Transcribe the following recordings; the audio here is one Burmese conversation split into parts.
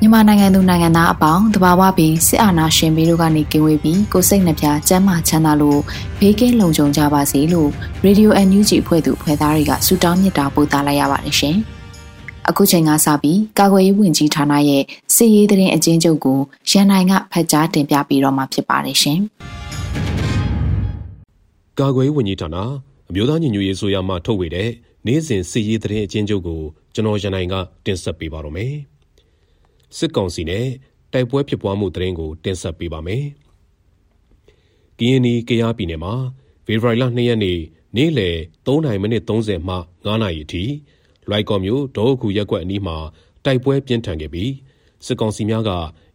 မြန်မာနိုင်ငံသူနိုင်ငံသားအပေါင်းတဘာဝပြီးစစ်အာဏာရှင်ပြီးတို့ကနေကင်းဝေးပြီးကိုစိတ်နှပြကျန်းမာချမ်းသာလို့ဘေးကင်းလုံခြုံကြပါစေလို့ Radio NUG ဖွဲ့သူဖွဲ့သားတွေကဆုတောင်းမေတ္တာပို့သလိုက်ရပါတယ်ရှင်။အခုချိန်ကစပြီးကာကွယ်ရေးဝန်ကြီးဌာနရဲ့စစ်ရေးသတင်းအကျဉ်းချုပ်ကိုရန်နိုင်ကဖတ်ကြားတင်ပြပေးတော့မှာဖြစ်ပါတယ်ရှင်။ကာကွယ်ရေးဝန်ကြီးဌာနအမျိုးသားညီညွတ်ရေးဆိုရမှထုတ်ဝေတဲ့ နေ့စဉ်စစ်ရေးသတင်းအကျဉ်းချုပ်ကိုကျွန်တော်ရန်နိုင်ကတင်ဆက်ပေးပါတော့မယ်။စစ်ကောင်စီနဲ့တိုက်ပွဲဖြစ်ပွားမှုသတင်းကိုတင်ဆက်ပေးပါမယ်။ကရင်နီကယားပြည်နယ်မှာဖေဖော်ဝါရီလ2ရက်နေ့နေ့လယ်3:30မိနစ်30မှ9:00နာရီအထိလွိုက်ကော်မျိုးဒေါခုရက်ကွက်အနီးမှာတိုက်ပွဲပြင်းထန်ခဲ့ပြီးစစ်ကောင်စီများက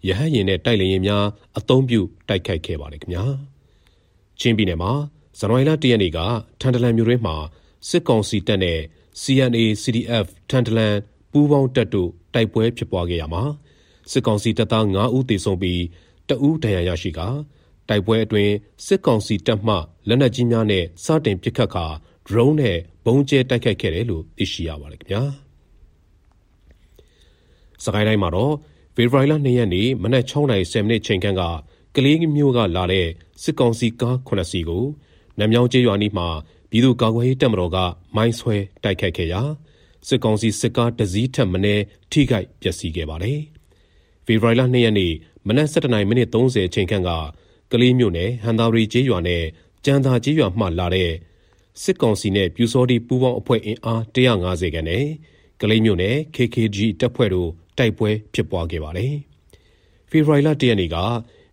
ရဟတ်ရင်နဲ့တိုက်လေရင်များအုံပြုတိုက်ခိုက်ခဲ့ပါတယ်ခင်ဗျာ။ချင်းပြည်နယ်မှာဇန်နဝါရီလ1ရက်နေ့ကထန်တလန်မြို့တွင်မှာ စစ်ကောင်စီတပ်နဲ့ CNA CDF ထန်တလန်ပူးပေါင်းတပ်တို့တိုက်ပွဲဖြစ်ပွားခဲ့ရမှာစစ်ကောင်စီတပ်သား9ဦးသေဆုံးပြီးတဦးဒဏ်ရာရရှိကာတိုက်ပွဲအတွင်းစစ်ကောင်စီတပ်မှလက်နက်ကြီးများနဲ့စတင်ပစ်ခတ်ကာ drone နဲ့ဘုံကျဲတိုက်ခိုက်ခဲ့တယ်လို့သိရှိရပါတယ်ခင်ဗျာ။စကိုင်းတိုင်းမှာတော့ဖေဖော်ဝါရီလ2ရက်နေ့မနက်6:30မိနစ်ချိန်ခန့်ကကလေးမျိုးကလာတဲ့စစ်ကောင်စီကား9စီးကိုနမြောင်ကျေးရွာနီးမှာ ပြည်သူ့ကာကွယ်ရေးတပ်မတော်ကမိုင်းဆွဲတိုက်ခိုက်ခဲ့ရာစစ်ကောင်စီစစ်ကားတစည်းထက်မင်းထိခိုက်ပျက်စီးခဲ့ပါတယ်။ဖေဖော်ဝါရီလ2ရက်နေ့မနက်7:30မိနစ်30အချိန်ခန့်ကကလေးမြို့နယ်ဟန်သာရီကျေးရွာနဲ့ကြံသာကျေးရွာမှလာတဲ့စစ်ကောင်စီနဲ့ပြူစောတိပူးပေါင်းအဖွဲ့အင်အား150ခန့်နဲ့ကလေးမြို့နယ် KKG တပ်ဖွဲ့တို့တိုက်ပွဲဖြစ်ပွားခဲ့ပါတယ်။ဖေဖော်ဝါရီလ1ရက်နေ့က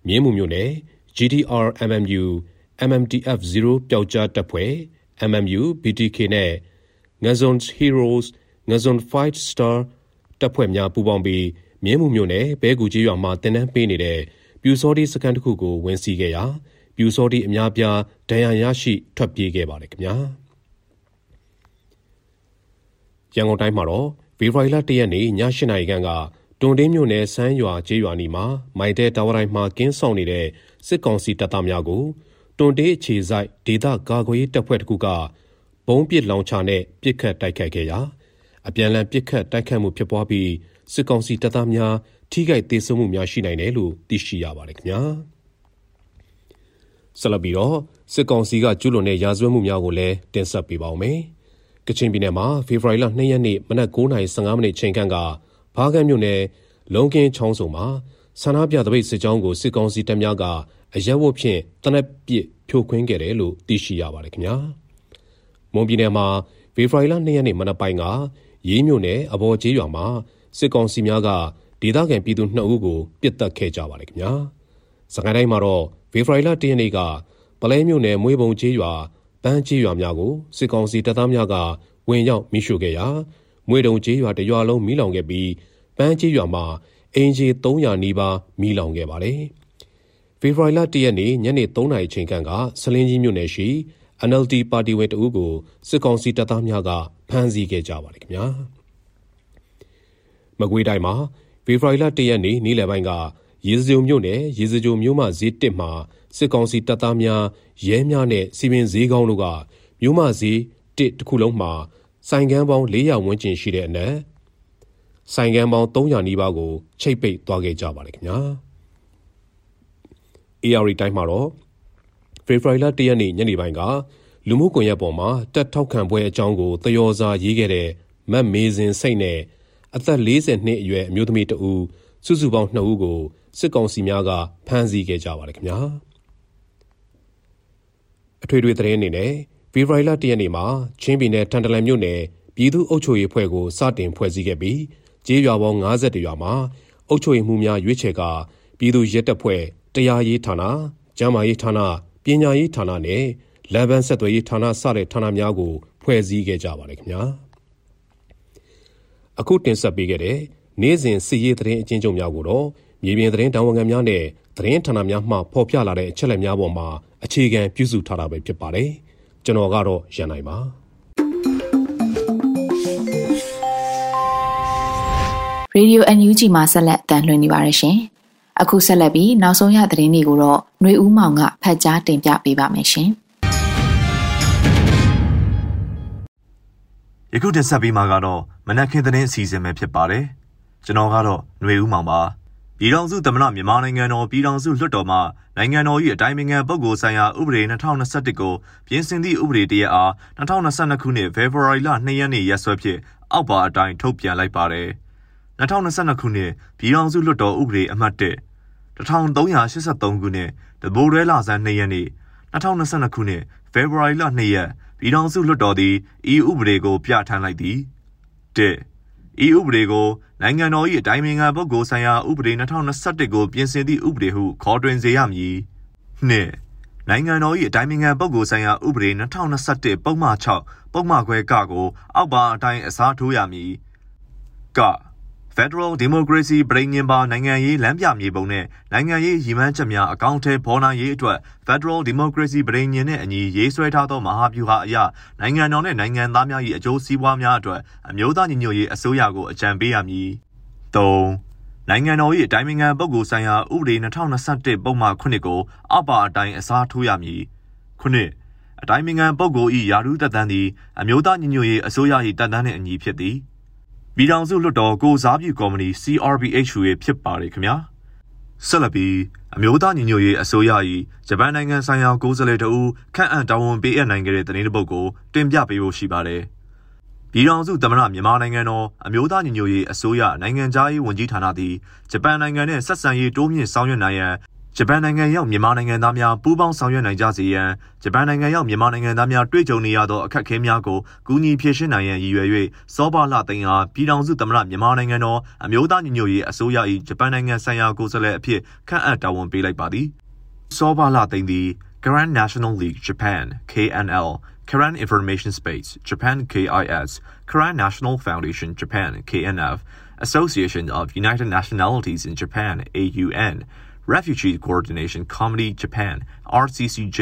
မြင်းမှုမြို့နယ် GTR MMU MMTF 0ပျောက်ကြားတပ်ဖွဲ့ MMU BTK နဲ့ Ngazon Heroes Ngazon Fight Star တပ်ဖွဲ့များပူးပေါင်းပြီးမြင်းမှုမြို့နယ်ဘဲကူကြီးရွာမှာတင်နန်းပေးနေတဲ့ပြူစောတိစကန်တစ်ခုကိုဝင်စီးခဲ့ရာပြူစောတိအများပြားဒဏ်ရာရရှိထွက်ပြေးခဲ့ပါတယ်ခင်ဗျာရန်ကုန်တိုင်းမှာတော့ဖေဖော်ဝါရီလ၁ရက်နေ့ည၈နာရီခန့်ကတွန်တင်းမြို့နယ်စမ်းရွာကျေးရွာနီမှာမိုင်တဲတာဝတိုင်းမှာကင်းဆောင်နေတဲ့စစ်ကောင်စီတပ်သားများကို တွန်တေးအခြေဆိုင်ဒေသကာကွယ်ရေးတပ်ဖွဲ့တစ်ခုကဘုံပစ်လောင်ချနဲ့ပစ်ခတ်တိုက်ခိုက်ခဲ့ရာအပြန်လန်ပစ်ခတ်တိုက်ခိုက်မှုဖြစ်ပွားပြီးစစ်ကောင်စီတပ်သားများထိခိုက်ဒေဆုံးမှုများရှိနိုင်တယ်လို့သိရှိရပါတယ်ခင်ဗျာဆက်လက်ပြီးတော့စစ်ကောင်စီကကျူးလွန်တဲ့ရာဇဝတ်မှုများကိုလည်းတင်ဆက်ပေးပါောင်းမယ်ကချင်ပြည်နယ်မှာဖေဖော်ဝါရီလ2ရက်နေ့မနက်9:15မိနစ်ချိန်ခန့်ကဘားကန်းမြို့နယ်လုံကင်းချောင်းစုံမှာဆန္ဒပြတပိတ်စစ်ကြောင်းကိုစစ်ကောင်စီတပ်များက အရက်ဝတ်ဖြင့်တနက်ပစ်ဖြိုခွင်းခဲ့တယ်လို့သိရှိရပါတယ်ခင်ဗျာမွန်ပြည်နယ်မှာဖေဖော်ဝါရီလ2ရက်နေ့မနက်ပိုင်းကရေးမြို့နယ်အဘော်ကျေးရွာမှာစစ်ကောင်စီများကဒေသခံပြည်သူ2ဦးကိုပစ်တက်ခဲ့ကြပါတယ်ခင်ဗျာ။စကိုင်းတိုင်းမှာတော့ဖေဖော်ဝါရီလ10ရက်နေ့ကပလဲမြို့နယ်မွေးပုံကျေးရွာပန်းကျေးရွာများကိုစစ်ကောင်စီတပ်သားများကဝင်ရောက်မိရှုခဲ့ရာမွေတုံကျေးရွာတရွာလုံးမိလောင်ခဲ့ပြီးပန်းကျေးရွာမှာအင်ဂျီ300နီးပါးမိလောင်ခဲ့ပါတယ်။ ဖေဖော်ဝါရီလ10ရက်နေ့ညနေ3နာရီချိန်ခန့်ကဆလင်းကြီးမြို့နယ်ရှိ NLD ပါတီဝင်တအုပ်ကိုစစ်ကောင်စီတပ်သားများကဖမ်းဆီးခဲ့ကြပါတယ်ခင်ဗျာ။မကွေးတိုင်းမှာဖေဖော်ဝါရီလ၁ရက်နေ့နေ့လယ်ပိုင်းကရေစကြိုမြို့နယ်ရေစကြိုမြို့မဈေးတစ်မှာစစ်ကောင်စီတပ်သားများရဲများနဲ့စီပင်ဈေးကောင်းတို့ကမြို့မဈေးတစ်တစ်ခုလုံးမှာဆိုင်ကန်းပေါင်း400ဝန်းကျင်ရှိတဲ့အနက်ဆိုင်ကန်းပေါင်း300နီးပါးကိုချိတ်ပိတ်သွားခဲ့ကြပါတယ်ခင်ဗျာ AR တိုင်းမှာတော့ဖေဖော်ဝါရီလ၁ရက်နေ့ညနေပိုင်းကလူမှုကွန်ရက်ပေါ်မှာတက်ထောက်ခံပွဲအကြောင်းကိုသရော်စာရေးခဲ့တဲ့မတ်မေစင်စိတ်နဲ့အသက်40နှစ်အရွယ်အမျိုးသမီးတဦးစုစုပေါင်း2ဦးကိုစစ်ကောင်စီများကဖမ်းဆီးခဲ့ကြပါတယ်ခင်ဗျာအထွေထွေသတင်းအနေနဲ့ဖေဖော်ဝါရီလ၁ရက်နေ့မှာချင်းပြည်နယ်ထန်တလန်မြို့နယ်ပြည်သူ့အုပ်ချုပ်ရေးဖွဲ့ကိုစတင်ဖွဲ့စည်းခဲ့ပြီးကျေးရွာပေါင်း50ရွာမှာအုပ်ချုပ်ရေးမှုများရွေးချယ်ကပြည်သူ့ရဲတပ်ဖွဲ့ တရားရေးဌာန၊ကျန်းမာရေးဌာန၊ပညာရေးဌာနနဲ့လမ်းပန်းဆက်သွယ်ရေးဌာနစတဲ့ဌာနများကို ဖွဲ့စည်းခဲ့ကြပါတယ်ခင်ဗျာအခုတင်ဆက်ပေးခဲ့တဲ့နေ့စဉ်စီရေးသတင်းအချင်းချုပ်များကိုတော့မြေပြင်သတင်းတာဝန်ခံများနဲ့သတင်းဌာနများမှဖော်ပြလာတဲ့အချက်အလက်များပေါ်မှာအခြေခံပြုစုထားတာပဲဖြစ်ပါတယ်ကျွန်တော်ကတော့ရန်နိုင်ပါရေဒီယို NUG မှာဆက်လက်တန်လှည့်နေပါတယ်ရှင်။ အခုဆက်လက်ပြီးနောက်ဆုံးရသတင်းတွေကိုတော့ຫນွေဦးမောင်ကဖတ်ကြားတင်ပြပေးပါမယ်ရှင်။ယခုတင်ဆက်ပေးမှာကတော့မနက်ခင်းသတင်းအစီအစဉ်ပဲဖြစ်ပါတယ်။ကျွန်တော်ကတော့ຫນွေဦးမောင်ပါ။ပြည်ထောင်စုသမ္မတမြန်မာနိုင်ငံတော်ပြည်ထောင်စုလွှတ်တော်မှနိုင်ငံတော်၏အတိုင်းအမြံပုဂ္ဂိုလ်ဆိုင်ရာဥပဒေ2021ကိုပြင်ဆင်သည့်ဥပဒေတရအား2022ခုနှစ်ဖေဖော်ဝါရီလ2ရက်နေ့ရက်စွဲဖြင့်အောက်ပါအတိုင်းထုတ်ပြန်လိုက်ပါတယ်။ 2022ခုနှစ်ပြည်ထောင်စုလွှတ်တော်ဥပဒေအမှတ်1 1383ခုနှစ်တဘိုးရဲလာဆန်း2ရက်နေ့2022ခုနှစ်ဖေဖော်ဝါရီလ2ရက်ပြည်ထောင်စုလွှတ်တော်သည်ဤဥပဒေကိုပြဋ္ဌာန်းလိုက်သည်1ဤဥပဒေကိုနိုင်ငံတော်၏အတိုင်းအမြံပုဂ္ဂိုလ်ဆိုင်ရာဥပဒေ2021ကိုပြင်ဆင်သည့်ဥပဒေဟုခေါ်တွင်စေရမည်။နှင့်နိုင်ငံတော်၏အတိုင်းအမြံပုဂ္ဂိုလ်ဆိုင်ရာဥပဒေ2021ပုံမှန်6ပုံမှန်ခွဲကကိုအောက်ပါအတိုင်းအစားထိုးရမည်။က Federal Democracy ပြည်ညင်ပါနိုင်ငံရေးလမ်းပြမြေပုံနဲ့နိုင်ငံရေးရည်မှန်းချက်များအကောင့်ထဲပေါ်နိုင်ရေးအတွက် Federal Democracy ပြည်ညင်နဲ့အညီရေးဆွဲထားသောမဟာဗျူဟာအရနိုင်ငံတော်နဲ့နိုင်ငံသားများ၏အကျိုးစီးပွားများအတွက်အမျိုးသားညီညွတ်ရေးအစိုးရကိုအကြံပေးရမည်။၃နိုင်ငံတော်၏အတိုင်းအမြံပုဂ္ဂိုလ်ဆိုင်ရာဥပဒေ2021ပုံမှန်9ကိုအောက်ပါအတိုင်းအစားထိုးရမည်။ခုနှစ်အတိုင်းအမြံပုဂ္ဂိုလ်၏ယာရုတပ်တန်းသည်အမျိုးသားညီညွတ်ရေးအစိုးရ၏တပ်တန်းနှင့်အညီဖြစ်သည်။ ပြည်ထောင်စုလွှတ်တော်ကိုစားပြုကော်မတီ CRBH ရဲ့ဖြစ်ပါတယ်ခင်ဗျာဆက်လက်ပြီးအမျိုးသားညီညွတ်ရေးအစိုးရ၏ဂျပန်နိုင်ငံဆိုင်ရာကိုယ်စားလှယ်တဦးခန့်အပ်တာဝန်ပေးအပ်နိုင်ခဲ့တဲ့သတင်းတစ်ပုဒ်ကိုတင်ပြပေးဖို့ရှိပါတယ်ပြည်ထောင်စုသမ္မတမြန်မာနိုင်ငံတော်အမျိုးသားညီညွတ်ရေးအစိုးရနိုင်ငံသားရေးဝန်ကြီးဌာနသည်ဂျပန်နိုင်ငံနဲ့ဆက်ဆံရေးတိုးမြင့်ဆောင်ရွက်နိုင်ရန် ဂျပန်နိုင်ငံရောက်မြန်မာနိုင်ငံသားများပူးပေါင်းဆောင်ရွက်နိုင်ကြစေရန်ဂျပန်နိုင်ငံရောက်မြန်မာနိုင်ငံသားများတွေ့ကြုံနေရသောအခက်အခဲများကိုကူညီဖြေရှင်းနိုင်ရန်ရည်ရွယ်၍စောဘလှသိန်းအားပြည်ထောင်စုသမ္မတမြန်မာနိုင်ငံတော်အမျိုးသားညီညွတ်ရေးအစိုးရ၏ဂျပန်နိုင်ငံဆိုင်ရာကိုယ်စားလှယ်အဖြစ်ခန့်အပ်တာဝန်ပေးလိုက်ပါသည်စောဘလှသိန်းသည် Grand National League Japan KNL Current Information Space Japan KIS Current National Foundation Japan KNF Association of United Nationalities in Japan AUN Refugee Coordination Committee Japan RCCJ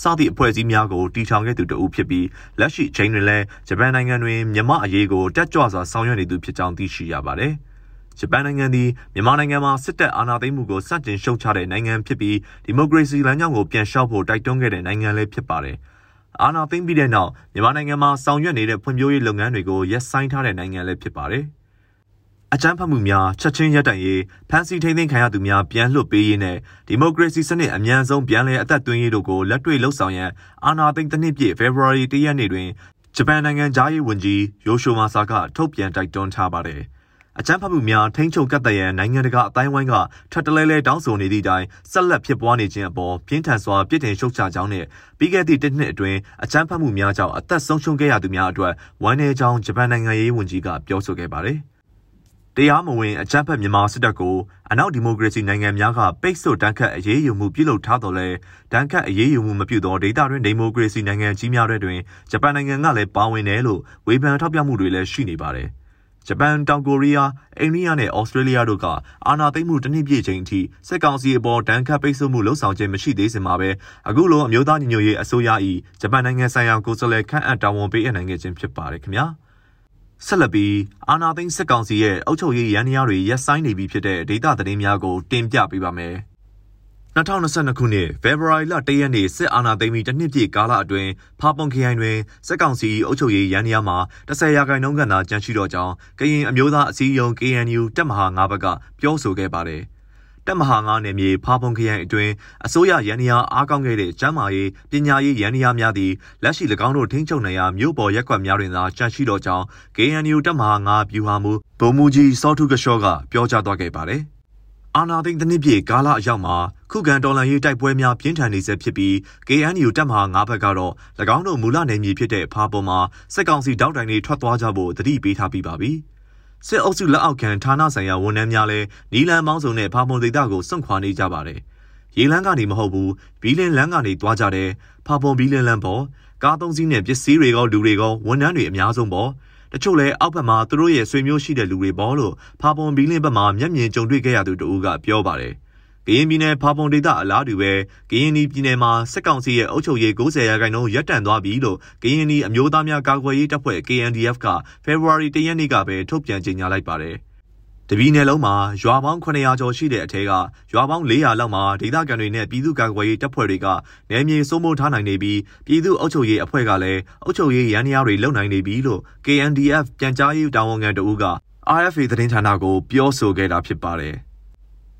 စသည့်အဖွဲ့အစည်းများကိုတည်ထောင်ခဲ့သူတဦးဖြစ်ပြီးလက်ရှိချိန်တွင်လည်းဂျပန်နိုင်ငံတွင်မြန်မာအရေးကိုတက်ကြွစွာဆောင်ရွက်နေသူဖြစ်ကြောင်းသိရှိရပါတယ်။ဂျပန်နိုင်ငံသည်မြန်မာနိုင်ငံမှာစစ်တပ်အာဏာသိမ်းမှုကိုစတင်ရှုတ်ချတဲ့နိုင်ငံဖြစ်ပြီးဒီမိုကရေစီလမ်းကြောင်းကိုပြန်လျှောက်ဖို့တိုက်တွန်းခဲ့တဲ့နိုင်ငံလည်းဖြစ်ပါတယ်။အာဏာသိမ်းပြီးတဲ့နောက်မြန်မာနိုင်ငံမှာဆောင်ရွက်နေတဲ့ဖွံ့ဖြိုးရေးလုပ်ငန်းတွေကိုရပ်ဆိုင်းထားတဲ့နိုင်ငံလည်းဖြစ်ပါတယ်။ အကြမ်းဖက်မှုများချက်ချင်းရပ်တန့်ရေးဖမ်းဆီးထိန်းသိမ်းခံရသူများပြန်လွှတ်ပေးရေးနဲ့ဒီမိုကရေစီစနစ်အမြန်ဆုံးပြန်လည်အသက်သွင်းရေးတို့ကိုလက်တွေ့လှုပ်ဆောင်ရန်အာဏာသိမ်းတစ်နှစ်ပြည့်ဖေဖော်ဝါရီ၁ရက်နေ့တွင်ဂျပန်နိုင်ငံသားရေးဝန်ကြီးယိုရှိုမာဆာကထုတ်ပြန်တိုက်တွန်းထားပါတယ်။အကြမ်းဖက်မှုများထိန်းချုပ်ကတ်တရန်နိုင်ငံတကာအတိုင်းဝိုင်းကထပ်တလဲလဲတောင်းဆိုနေသည့်တိုင်ဆက်လက်ဖြစ်ပွားနေခြင်းအပေါ်ပြင်းထန်စွာပြစ်တင်ရှုတ်ချကြောင်းနဲ့ပြီးခဲ့သည့်တစ်နှစ်အတွင်းအကြမ်းဖက်မှုများကြောင့်အသက်ဆုံးရှုံးခဲ့ရသူများအတွက်ဝမ်းနည်းကြောင်းဂျပန်နိုင်ငံရေးဝန်ကြီးကပြောဆိုခဲ့ပါတယ်။ တရားမဝင်အကြမ်းဖက်မြန်မာစစ်တပ်ကိုအနောက်ဒီမိုကရေစီနိုင်ငံများကပိတ်ဆို့တန်းခတ်အရေးယူမှုပြုလုပ်ထားတော်လဲတန်းခတ်အရေးယူမှုမပြုသောဒေသတွင်းဒီမိုကရေစီနိုင်ငံကြီးများတွင်ဂျပန်နိုင်ငံကလည်းပါဝင်တယ်လို့ဝေဖန်ထောက်ပြမှုတွေလည်းရှိနေပါတယ်။ဂျပန်၊တောင်ကိုရီးယား၊အိန္ဒိယနဲ့ဩစတြေးလျတို့ကအာဏာသိမ်းမှုတစ်နှစ်ပြည့်ချိန်အထိစစ်ကောင်စီအပေါ်ဒဏ်ခတ်ပိတ်ဆို့မှုလှုံ့ဆော်ခြင်းမရှိသေးစင်မှာပဲအခုလိုအမျိုးသားညီညွတ်ရေးအစိုးရ၏ဂျပန်နိုင်ငံဆိုင်ရာကိုယ်စားလှယ်ခန့်အပ်တာဝန်ပေးအပ်နိုင်ခဲ့ခြင်းဖြစ်ပါတယ်ခင်ဗျာ။ ဆက်လက်ပြီးအာနာသိန်းစစ်ကောင်စီရဲ့အုပ်ချုပ်ရေးရန်ရားတွေရက်ဆိုင်နေပြီဖြစ်တဲ့ဒေသသတင်းများကိုတင်ပြပေးပါမယ်။2022ခုနှစ်ဖေဖော်ဝါရီလ1ရက်နေ့စစ်အာဏာသိမ်းပြီးတစ်နှစ်ပြည့်ကာလအတွင်းဖာပွန်ခရိုင်တွင်စစ်ကောင်စီအုပ်ချုပ်ရေးရန်ရားမှာ10ရာခိုင်နှုန်းခန့်သာကျန်ရှိတော့ကြောင်းကရင်အမျိုးသားအစည်းအရုံး KNU တပ်မဟာ9ဘက်ကပြောဆိုခဲ့ပါတယ်။ တပ်မဟာ9နယ်မြေဖာပွန်ခရိုင်အတွင်းအစိုးရရန်ရာအားကောင်းခဲ့တဲ့ကျမ်းမာရေးပညာရေးရန်ရာများသည်လက်ရှိ၎င်းတို့ထိန်းချုပ်နိုင်ရာမြို့ပေါ်ရက်ကွက်များတွင်သာကြန့်ရှိသောကြောင့် KNU တပ်မဟာ9ဗျူဟာမူဗိုလ်မှူးကြီးစောထုကရှော့ကပြောကြားသွားခဲ့ပါတယ်။အာနာသိန်းတစ်နှစ်ပြည့်ကာလအရောက်မှာခုခံတော်လှန်ရေးတိုက်ပွဲများပြင်းထန်နေဆဲဖြစ်ပြီး KNU တပ်မဟာ9ဘက်ကတော့၎င်းတို့မူလနယ်မြေဖြစ်တဲ့ဖာပွန်မှာစစ်ကောင်စီတောက်တိုင်တွေထွက်သွားကြဖို့တတိပေးထားပြီးပါပြီ။ စစ်အုပ်စုလက်အောက်ခံဌာနဆိုင်ရာဝန်ထမ်းများလည်းနီလန်မောင်းစုံနဲ့ဖာမွန်ဒေသကိုစွန့်ခွာနေကြပါတယ်။ရေလန်းကနေမဟုတ်ဘူးဘီလင်လန်းကနေသွားကြတယ်ဖာပွန်ဘီလင်လန်းပေါ်ကားသုံးစီးနဲ့ပစ္စည်းတွေကောလူတွေကောဝန်ထမ်းတွေအများဆုံးပေါ့တချို့လဲအောက်ဘက်မှာသူတို့ရဲ့ဆွေမျိုးရှိတဲ့လူတွေပေါ့လို့ဖာပွန်ဘီလင်ဘက်မှာမျက်မြင်ကြုံတွေ့ခဲ့ရသူတူကပြောပါတယ်။ ကရင်ပြည်နယ်ဖာပွန်ဒေသအလားတူပဲကရင်ပြည်နယ်မှာစစ်ကောင်စီရဲ့အုပ်ချုပ်ရေး90ရာခိုင်နှုန်းရပ်တန့်သွားပြီလို့ကရင်အမျိုးသားများကာကွယ်ရေးတပ်ဖွဲ့ KNDF ကဖေဖော်ဝါရီ၁ရက်နေ့ကပဲထုတ်ပြန်ကြေညာလိုက်ပါတယ်။တပီနယ်လုံးမှာရွာပေါင်း900ကျော်ရှိတဲ့အထက်ကရွာပေါင်း400လောက်မှာဒေသခံတွေနဲ့ပြည်သူ့ကာကွယ်ရေးတပ်ဖွဲ့တွေကနယ်မြေစိုးမိုးထားနိုင်နေပြီးပြည်သူ့အုပ်ချုပ်ရေးအဖွဲ့ကလည်းအုပ်ချုပ်ရေးရန်ရာတွေလုပ်နိုင်နေပြီလို့ KNDF ပြန်ကြားရေးတာဝန်ခံတဦးက RFA သတင်းဌာနကိုပြောဆိုခဲ့တာဖြစ်ပါတယ်။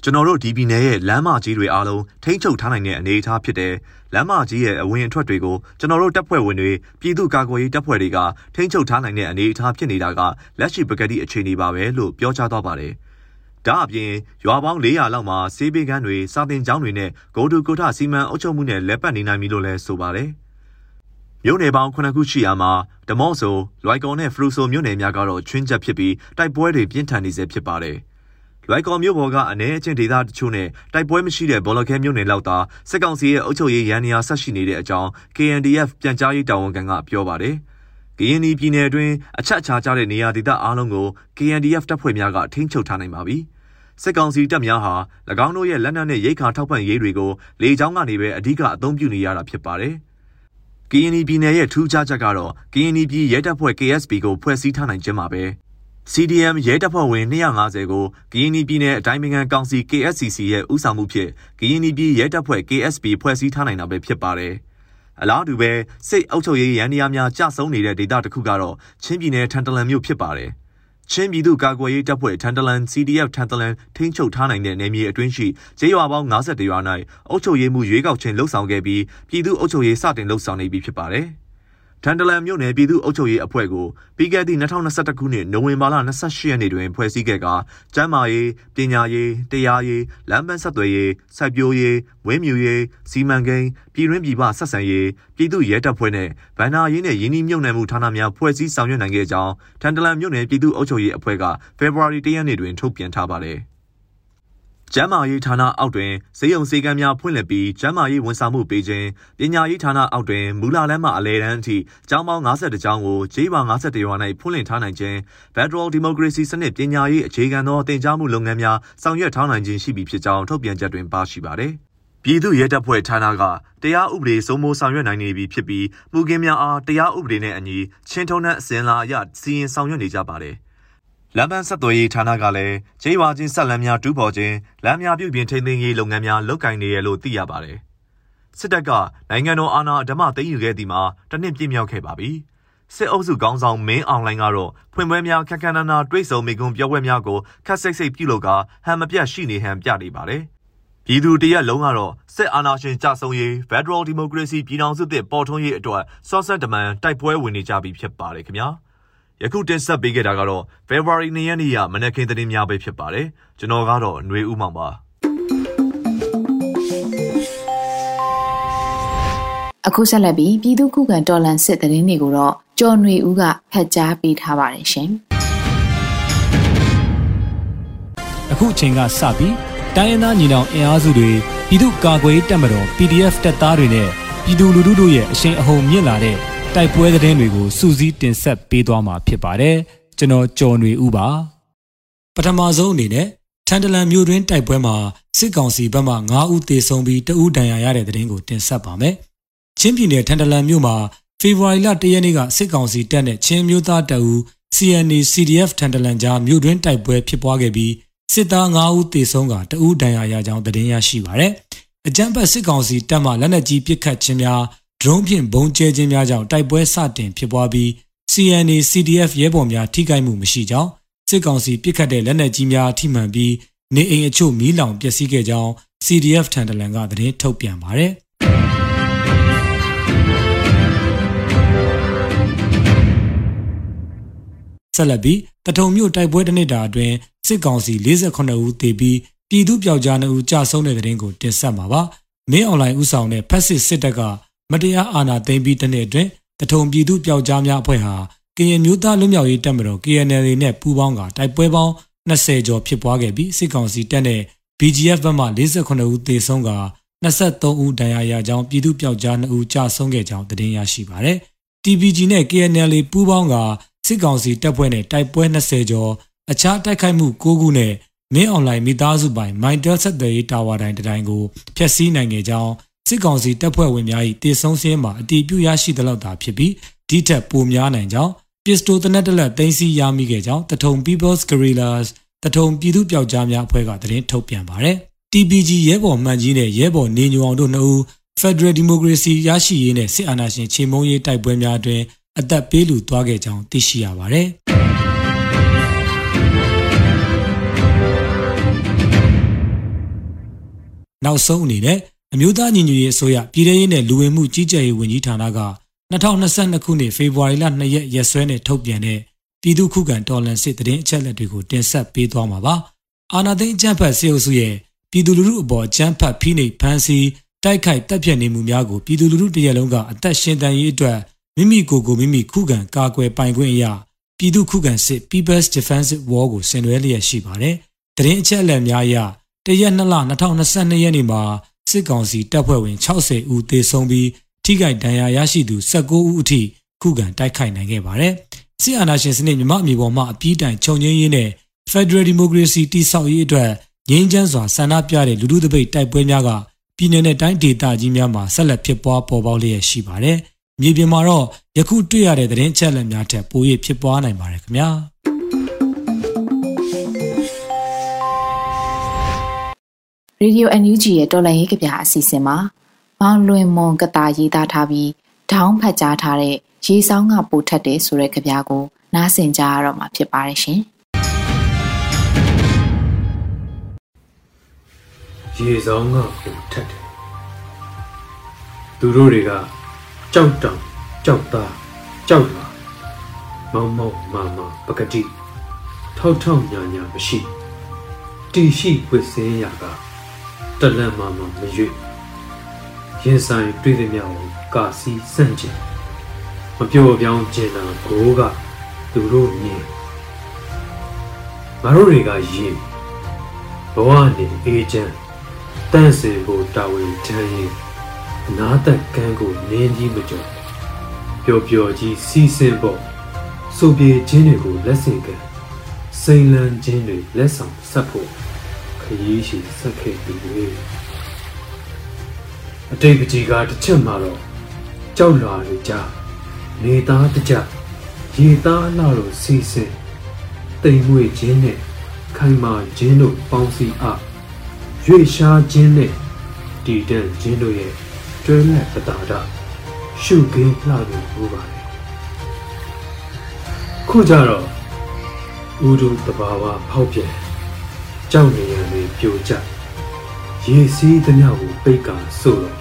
ကျွန်တော်တို့ဒီပြည်နယ်ရဲ့လမ်းမကြီးတွေအားလုံးထိမ့်ချုပ်ထားနိုင်တဲ့အနေအထားဖြစ်တယ်။လမ်းမကြီးရဲ့အဝင်အထွက်တွေကိုကျွန်တော်တို့တပ်ဖွဲ့ဝင်တွေပြည်သူ့ကာကွယ်ရေးတပ်ဖွဲ့တွေကထိမ့်ချုပ်ထားနိုင်တဲ့အနေအထားဖြစ်နေတာကလက်ရှိပကတိအခြေအနေပါပဲလို့ပြောကြားသွားပါတယ်။ဒါအပြင်ရွာပေါင်း400လောက်မှာစေးပေးကမ်းတွေစာတင်ကျောင်းတွေနဲ့ဂိုဒူကိုထစီမံအုပ်ချုပ်မှုနဲ့လက်ပတ်နေနိုင်ပြီလို့လည်းဆိုပါတယ်။မြို့နယ်ပေါင်း9ခုရှိရာမှာဒမော့ဆိုလွိုင်ကော်နဲ့ဖရူဆိုမြို့နယ်များကတော့ချွင်းချက်ဖြစ်ပြီးတိုက်ပွဲတွေပြင်းထန်နေစေဖြစ်ပါတယ်။ လွိုင်ကော်မြို့ပေါ်ကအ ਨੇ အချင်းဒေသတချို့နဲ့တိုက်ပွဲမရှိတဲ့ဘောလခဲမြို့နယ်လောက်သာစစ်ကောင်စီရဲ့အုပ်ချုပ်ရေးရန်နေရာဆက်ရှိနေတဲ့အကြောင်း KNDF ပြန်ကြားရေးတာဝန်ခံကပြောပါတယ်။ KND ပြည်နယ်အတွင်းအချက်အခြာကျတဲ့နေရာဒေသအားလုံးကို KNDF တပ်ဖွဲ့များကထိန်းချုပ်ထားနိုင်ပါပြီ။စစ်ကောင်စီတပ်များဟာ၎င်းတို့ရဲ့လက်နက်နဲ့ရိတ်ခါထောက်ပံ့ရေးတွေကိုလေကြောင်းကနေပဲအဓိကအသုံးပြုနေရတာဖြစ်ပါတယ်။ KND ပြည်နယ်ရဲ့ထူးခြားချက်ကတော့ KND ပြည်ရဲတပ်ဖွဲ့ KSP ကိုဖွဲ့စည်းထားနိုင်ခြင်းပါပဲ။ CDM ရဲတပ်ဖွဲ့ဝင်250ကိုကရင်ပြည်နယ်အတိုင်းအငံကောင်စီ KSCC ရဲ့ဦးဆောင်မှုဖြင့်ကရင်ပြည်ရဲတပ်ဖွဲ့ KSP ဖွဲ့စည်းထားနိုင်တာပဲဖြစ်ပါတယ်။အလားတူပဲစိတ်အုပ်ချုပ်ရေးရန်တရားများကြဆုံနေတဲ့ဒေသတစ်ခုကတော့ချင်းပြည်နယ်ထန်တလန်မြို့ဖြစ်ပါတယ်။ချင်းပြည်သူ့ကာကွယ်ရေးတပ်ဖွဲ့ထန်တလန် CDF ထန်တလန်ထိန်းချုပ်ထားနိုင်တဲ့နယ်မြေအတွင်းရှိကျေးရွာပေါင်း52ရွာ၌အုပ်ချုပ်ရေးမှုရွေးကောက်ခြင်းလှုပ်ဆောင်ခဲ့ပြီးပြည်သူ့အုပ်ချုပ်ရေးစတင်လှုပ်ဆောင်နေပြီဖြစ်ပါတယ်။ ထန်တလန်မြို့နယ်ပြည်သူ့အုပ်ချုပ်ရေးအဖွဲ့ကိုပြီးခဲ့သည့်2021ခုနှစ်နိုဝင်ဘာလ28ရက်နေ့တွင်ဖွဲ့စည်းခဲ့ကကျန်းမာရေးပညာရေးတရားရေးလမ်းပန်းဆက်သွယ်ရေးစိုက်ပျိုးရေးဝင်းမြူရေးစီမံကိန်းပြည်တွင်းပြည်ပဆက်ဆံရေးပြည်သူ့ရဲတပ်ဖွဲ့နဲ့ဗန္နာရေးနဲ့ရင်းနှီးမြှုပ်နှံမှုဌာနများဖွဲ့စည်းဆောင်ရွက်နိုင်ခဲ့ကြောင်းထန်တလန်မြို့နယ်ပြည်သူ့အုပ်ချုပ်ရေးအဖွဲ့ကဖေဖော်ဝါရီ၁ရက်နေ့တွင်ထုတ်ပြန်ထားပါတယ်။ ကျန်းမာရေးဌာနအောက်တွင်ဈေးရုံစည်းကမ်းများဖွင့်လှစ်ပြီးကျန်းမာရေးဝန်ဆောင်မှုပေးခြင်းပညာရေးဌာနအောက်တွင်မူလလမ်းမှအလဲတန်းအထိကျောင်းပေါင်း52ကျောင်းကိုဂျေးပါ51ရွာ၌ဖွင့်လှစ်ထားနိုင်ခြင်း Federal Democracy စနစ်ပညာရေးအခြေခံသောတင် जा မှုလုပ်ငန်းများဆောင်ရွက်ထားနိုင်ခြင်းရှိပြီဖြစ်ကြောင်းထုတ်ပြန်ချက်တွင်ပါရှိပါသည်ပြည်သူ့ရဲတပ်ဖွဲ့ဌာနကတရားဥပဒေစိုးမိုးဆောင်ရွက်နိုင်နေပြီဖြစ်ပြီးမှုကင်းများအားတရားဥပဒေနဲ့အညီချင်းထုံးတဲ့အစဉ်လာအရစီရင်ဆောင်ရွက်နေကြပါတယ် လမ်းပန်းဆက်သွယ်ရေးဌာနကလည်းကျေးရွာချင်းဆက်လမ်းများတူးဖော်ခြင်းလမ်းများပြုပြင်ထိန်းသိမ်းရေးလုပ်ငန်းများလုပ်ကိုင်နေရလို့သိရပါတယ်။စစ်တပ်ကနိုင်ငံတော်အာဏာဓမ္မသိမ်းယူခဲ့သည်မှာတနှစ်ပြည့်မြောက်ခဲ့ပါပြီ။စစ်အုပ်စုကောင်းဆောင်မင်းအောင်လိုင်းကတော့ဖွင့်ပွဲများခက်ခက်နာနာတွေးဆုံမိကွန်းပြောပွဲများကိုခက်စိတ်စိတ်ပြုလုပ်ကဟန်မပြတ်ရှိနေဟန်ပြနေပါတယ်။ပြည်သူတရက်လုံးကတော့စစ်အာဏာရှင်ကြဆုံရေး Federal Democracy ပြည်ထောင်စုသစ်ပေါ်ထွန်းရေးအတွက်စောစက်တမန်တိုက်ပွဲဝင်နေကြပြီဖြစ်ပါတယ်ခင်ဗျာ။ ယခုတင်ဆက်ပေးခဲ့တာကတော့ February 2ရက်နေ့ရမနက်ခင်းသတင်းများပဲဖြစ်ပါတယ်ကျွန်တော်ကတော့ຫນွေဦးမောင်ပါအခုဆက်လက်ပြီးပြည်သူ့ခုခံတော်လှန်စစ်သတင်းတွေကိုတော့ကျော်ຫນွေဦးကဖတ်ကြားပေးထားပါတယ်ရှင်အခုအချိန်ကစပြီးတိုင်းရင်းသားညီနောင်အင်အားစုတွေပြည်သူ့ကာကွယ်တပ်မတော် PDF တပ်သားတွေနဲ့ပြည်သူလူထုတို့ရဲ့အရှိန်အဟုန်မြင့်လာတဲ့ တိုက်ပွဲသတင်းတွေကိုစူးစီးတင်ဆက်ပေးသွားမှာဖြစ်ပါတယ်ကျွန်တော်ကျော်နေဦးပါပထမဆုံးအနေနဲ့ထန်တလန်မြို့တွင်းတိုက်ပွဲမှာစစ်ကောင်စီဘက်မှ9ဦးသေဆုံးပြီး2ဦးဒဏ်ရာရတဲ့သတင်းကိုတင်ဆက်ပါမယ်ချင်းပြည်နယ်ထန်တလန်မြို့မှာဖေဖော်ဝါရီလ1ရက်နေ့ကစစ်ကောင်စီတပ်နဲ့ချင်းမျိုးသားတပ်ဦး CNA CDF ထန်တလန်ကြားမြို့တွင်းတိုက်ပွဲဖြစ်ပွားခဲ့ပြီးစစ်သား9ဦးသေဆုံးက2ဦးဒဏ်ရာရကြောင်းသတင်းရရှိပါရယ်အကြမ်းဖက်စစ်ကောင်စီတပ်မှလက်နက်ကြီးပစ်ခတ်ခြင်းများ ဒရုန်းဖြင့်ဘုံကျဲခြင်းများကြောင့်တိုက်ပွဲစတင်ဖြစ်ပွားပြီး CNA CDF ရဲဘော်များထိခိုက်မှုမရှိကြောင်းစစ်ကောင်စီပစ်ခတ်တဲ့လက်နက်ကြီးများထိမှန်ပြီးနေအိမ်အချို့မီးလောင်ပျက်စီးခဲ့ကြောင်း CDF ထန်တလန်ကသတင်းထုတ်ပြန်ပါတယ်။ဆက်လက်ပြီးတထုံမြို့တိုက်ပွဲတစ်နှစ်တာအတွင်းစစ်ကောင်စီ48ဦးသေပြီးပြည်သူပျောက်ကြား2ဦးကြာဆုံးတဲ့တဲ့ရင်ကိုတင်ဆက်မှာပါ။မင်းအွန်လိုင်းဥဆောင်တဲ့ဖက်စစ်စစ်တပ်က မတရားအာဏာသိမ်းပြီးတစ်နှစ်အတွင်းတထုံပြည်သူပျောက်ကြားများအဖွဲ့ဟာကရင်မျိုးသားလွတ်မြောက်ရေးတပ်မတော် KNL နဲ့ပူးပေါင်းကတိုက်ပွဲပေါင်း20ကျော်ဖြစ်ပွားခဲ့ပြီးစစ်ကောင်စီတပ်နဲ့ BGF ဘက်မှ48ဦးသေဆုံးက23ဦးဒဏ်ရာရကြောင်းပြည်သူပျောက်ကြား2ဦးကြာဆုံးခဲ့ကြောင်းသတင်းရရှိပါရယ်။ TBG နဲ့ KNL ပူးပေါင်းကစစ်ကောင်စီတပ်ဖွဲ့နဲ့တိုက်ပွဲ20ကျော်အခြားတိုက်ခိုက်မှု9ခုနဲ့မင်းအွန်လိုင်းမိသားစုပိုင် Mindel ဆက်သွယ်ရေးတာဝါတိုင်းတိုင်းကိုဖျက်ဆီးနိုင်ခဲ့ကြောင်း စစ်ကောင်စီတပ်ဖွဲ့ဝင်များ၏တေဆုံးစင်းမှာအတီးပြုရရှိသလောက်သာဖြစ်ပြီးဒီထက်ပိုများနိုင်ကြောင်းပစ္စတိုတနက်တလက်သိမ်းဆည်းရမိခဲ့ကြောင်းတထုံ People's Guerrillas တထုံပြည်သူ့ပျောက်ကြားများအဖွဲ့ကသတင်းထုတ်ပြန်ပါတယ်။ TPG ရဲဘော်မှန်ကြီးနဲ့ရဲဘော်နေညိုအောင်တို့နှစ်ဦး Federal Democracy ရရှိရေးနဲ့စစ်အာဏာရှင်ချေမှုန်းရေးတိုက်ပွဲများအတွင်းအသက်ပေးလူသွားခဲ့ကြောင်းသိရှိရပါတယ်။နောက်ဆုံးအနေနဲ့ အမျိုးသားညီညွတ်ရေးအစိုးရပြည်ထရေးနဲ့လူဝင်မှုကြီးကြပ်ရေးဝန်ကြီးဌာနက2022ခုနှစ်ဖေဖော်ဝါရီလ2ရက်ရက်စွဲနဲ့ထုတ်ပြန်တဲ့ပြည်သူ့ခုခံတော်လှန်စစ်တရင်အချက်လက်တွေကိုတင်ဆက်ပေးသွားမှာပါ။အာဏာသိမ်းအကြမ်းဖက်စစ်အုပ်စုရဲ့ပြည်သူလူထုအပေါ်အကြမ်းဖက်ဖိနှိပ်ဖမ်းဆီးတိုက်ခိုက်တပ်ဖြတ်နေမှုများကိုပြည်သူလူထုတရက်လုံးကအသက်ရှင်တန်ရေးအတွက်မိမိကိုယ်ကိုမိမိခုခံကာကွယ်ပိုင်ခွင့်အရာပြည်သူခုခံစစ် People's Defensive War ကိုဆင်နွှဲလျက်ရှိပါတယ်။တရင်အချက်အလက်များအရတရက်2လ2022ရက်နေ့မှာ စစ်ကောင်စီတပ်ဖွဲ့ဝင်60ဦးသေဆုံးပြီးထိခိုက်ဒဏ်ရာရရှိသူ19ဦးအထိခုခံတိုက်ခိုက်နိုင်ခဲ့ပါတယ်။စစ်အာဏာရှင်စနစ်မြမအမျိုးပေါ်မှအပြည့်တိုင်ခြုံငင်းရေးနဲ့ Federal Democracy တိဆောက်ရေးအတွက်ငြိမ်းချမ်းစွာဆန္ဒပြတဲ့လူထုတပိတ်တိုက်ပွဲများကပြည်내နဲ့တိုင်းဒေသကြီးများမှာဆက်လက်ဖြစ်ပွားပေါ်ပေါက်လျက်ရှိပါတယ်။မြေပြင်မှာတော့ယခုတွေ့ရတဲ့သတင်းချက်လက်များထက်ပို၍ဖြစ်ပွားနိုင်ပါတယ်ခင်ဗျာ။ ရေဒီယို NUG ရဲ့တော်လည်ရေးကဗျာအစီအစဉ်မှာမောင်လွင်မွန်ကတာရေးသားထားပြီးဒေါင်းဖတ်ကြားထားတဲ့ရေဆောင်ကပိုထက်တယ်ဆိုတဲ့ကဗျာကိုနားဆင်ကြရတော့မှာဖြစ်ပါတယ်ရှင်။ရေဆောင်ကပိုထက်တယ်။သူတို့တွေကကြောက်တောင်ကြောက်သားကြောက်လာမောင်မောင်မာမာပကတိထောက်ထောက်ညာညာမရှိတီရှိဝစ်စင်းရက တလန့်မာမာမရွေ့ရင်ဆိုင်တွေ့တဲ့မြောက်ကိုကာစီစန့်ကျင်မပြောပြောင်းကျင်တာဘိုးကသူတို့မြင်ငါတို့တွေကယင်ဘဝနေအေးချမ်းတန့်စင်ကိုတာဝန်ထမ်းရင်အနာတက်ကန်းကိုနင်းကြီးမကြော်ပျော်ပျော်ကြီးစီးဆင်းဖို့စုပြေခြင်းတွေကိုလက်ဆင့်ကမ်းစိန်လန်းခြင်းတွေလက်ဆောင်ဆက်ဖို့ ခရီးရှိဆက်ခဲ့ပြီးအတိတ်ပကြီးကတစ်ချက်မှတော့ကြောက်လွာတွေကြနေသားတကြရေသားအလှလိုစီစင်တိမ်မွေခြင်းနဲ့ခိုင်မာခြင်းတို့ပေါင်းစည်းအားရွေရှားခြင်းနဲ့တည်တံ့ခြင်းတို့ရဲ့တွဲလက်ပတာဒရှုခင်းလှလို့ပြောပါတယ်ခုကြတော့ဥဒုတဘာဝဖောက်ပြန် ကြောက်နေရတွေပြိုကျရေစီးသမျှကိုပိတ်ကာဆို့တော့